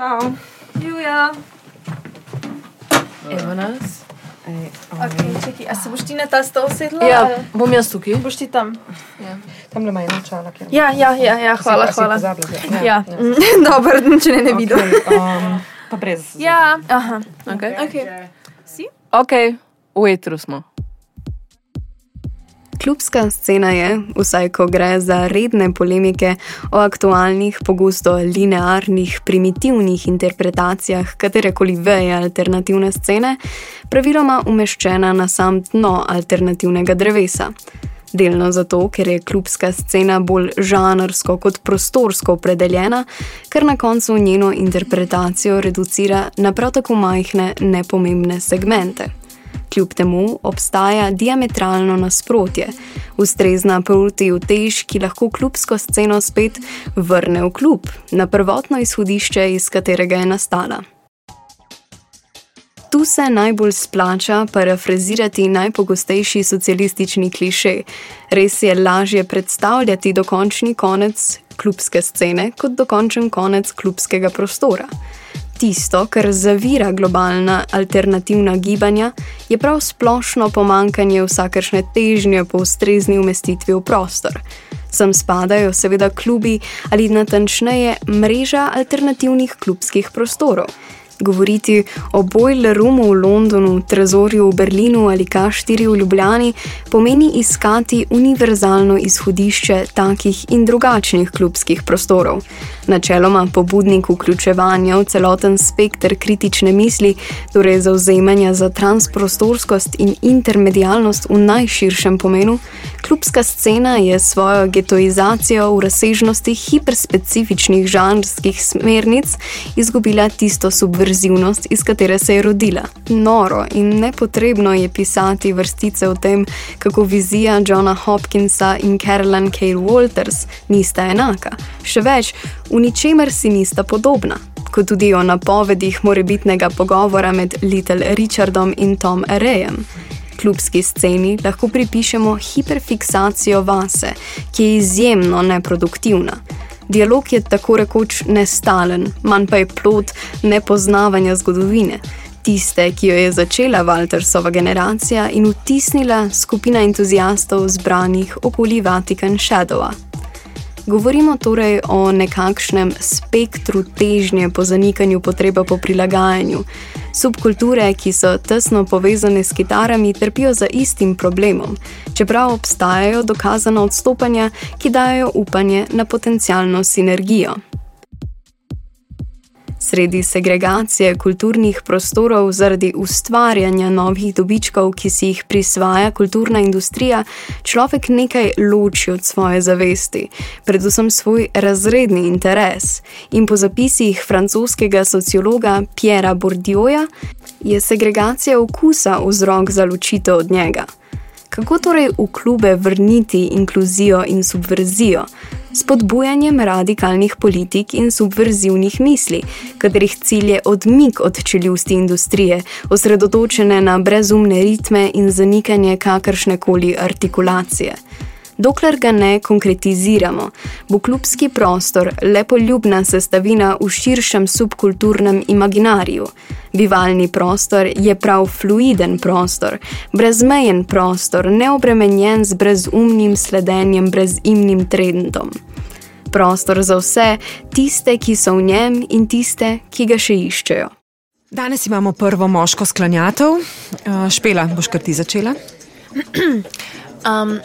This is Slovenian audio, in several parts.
Čau. Julia. Evo nas. Ej, Okay, čekaj, a se boš ti na ta stol sedla? Ja, ali bom jaz tukaj. Boš ti tam? Tam le ima eno kjer. Ja, ja, ja, ja hvala, Si- si hvala. pozabila že? Ja, dobro, če ne ne vidim. Okay, um, pa brez. Ja, aha. Okay. Okay. Si? ok, v etru smo. Klubska scena je, vsaj ko gre za redne polemike o aktualnih, pogosto linearnih, primitivnih interpretacijah katerekoli veje alternativne scene, praviloma umeščena na sam dno alternativnega drevesa. Delno zato, ker je klubska scena bolj žanrsko kot prostorsko opredeljena, kar na koncu njeno interpretacijo reducira na prav tako majhne, nepomembne segmente. Kljub temu obstaja diametralno nasprotje, ustrezna protiutež, ki lahko klubsko sceno spet vrne v klub, na prvotno izhodišče, iz katerega je nastala. Tu se najbolj splača parafrazirati najpogostejši socialistični kliše. Res je lažje predstavljati dokončni konec klubske scene kot dokončen konec klubskega prostora. Tisto, kar zavira globalna alternativna gibanja, je prav splošno pomankanje vsakršne težnje po ustrezni umestitvi v prostor. Sem spadajo seveda klubi ali natančneje mreža alternativnih klubskih prostorov. Govoriti o Boiler Roomu v Londonu, Trezorju v Berlinu ali K4 v Ljubljani pomeni iskati univerzalno izhodišče takih in drugačnih klubskih prostorov. Načeloma pobudnik vključevanja v celoten spekter kritične misli, torej zauzemanja za transprostorskost in intermedialnost v najširšem pomenu, klubska scena je svojo getoizacijo v razsežnosti hiperspecifičnih žanrskih smernic izgubila tisto subverzivnost, iz katere se je rodila. Noro in nepotrebno je pisati vrstice o tem, kako vizija Johna Hopkinsa in Carolyn K. Walters nista enaka. Še več, v ničemer si nista podobna. Kot tudi o napovedih morebitnega pogovora med Little Richardom in Tom Rayem. Klubski sceni lahko pripišemo hiperfiksacijo vase, ki je izjemno neproduktivna. Dialog je tako rekoč nestalen, manj pa je plot nepoznavanja zgodovine, tiste, ki jo je začela Waltersova generacija in vtisnila skupina entuzijastov zbranih okoli Vatikan Shadowa. Govorimo torej o nekakšnem spektru težnje po zanikanju potrebe po prilagajanju. Subkulture, ki so tesno povezane s kitarami, trpijo za istim problemom, čeprav obstajajo dokazana odstopanja, ki dajo upanje na potencialno sinergijo. Sredi segregacije kulturnih prostorov zaradi ustvarjanja novih dobičkov, ki si jih prisvaja kulturna industrija, človek nekaj loči od svoje zavesti, predvsem svoj razredni interes. In po zapisih francoskega sociologa Piera Bourdieua je segregacija okusa vzrok za ločitev od njega. Kako torej v klube vrniti inkluzijo in subverzijo? S podbujanjem radikalnih politik in subverzivnih misli, katerih cilj je odmik od čeljusti industrije, osredotočene na brezumne ritme in zanikanje kakršne koli artikulacije. Dokler ga ne konkretiziramo, bo klubski prostor le poljubna sestavina v širšem subkulturnem imaginariju. Bivalni prostor je prav fluiden prostor, brezmejen prostor, neobremenjen z brezumnim sledenjem brezimnim trendom. Prostor za vse, tiste, ki so v njem in tiste, ki ga še iščejo. Danes imamo prvo moško sklanjatov. Uh, špela, boš kar ti začela? Um,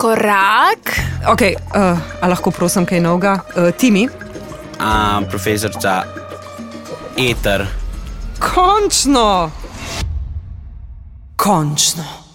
korak. Ok, uh, a lahko prosim kaj novega? Uh, Timi? A, profesor za eter. Končno! Končno!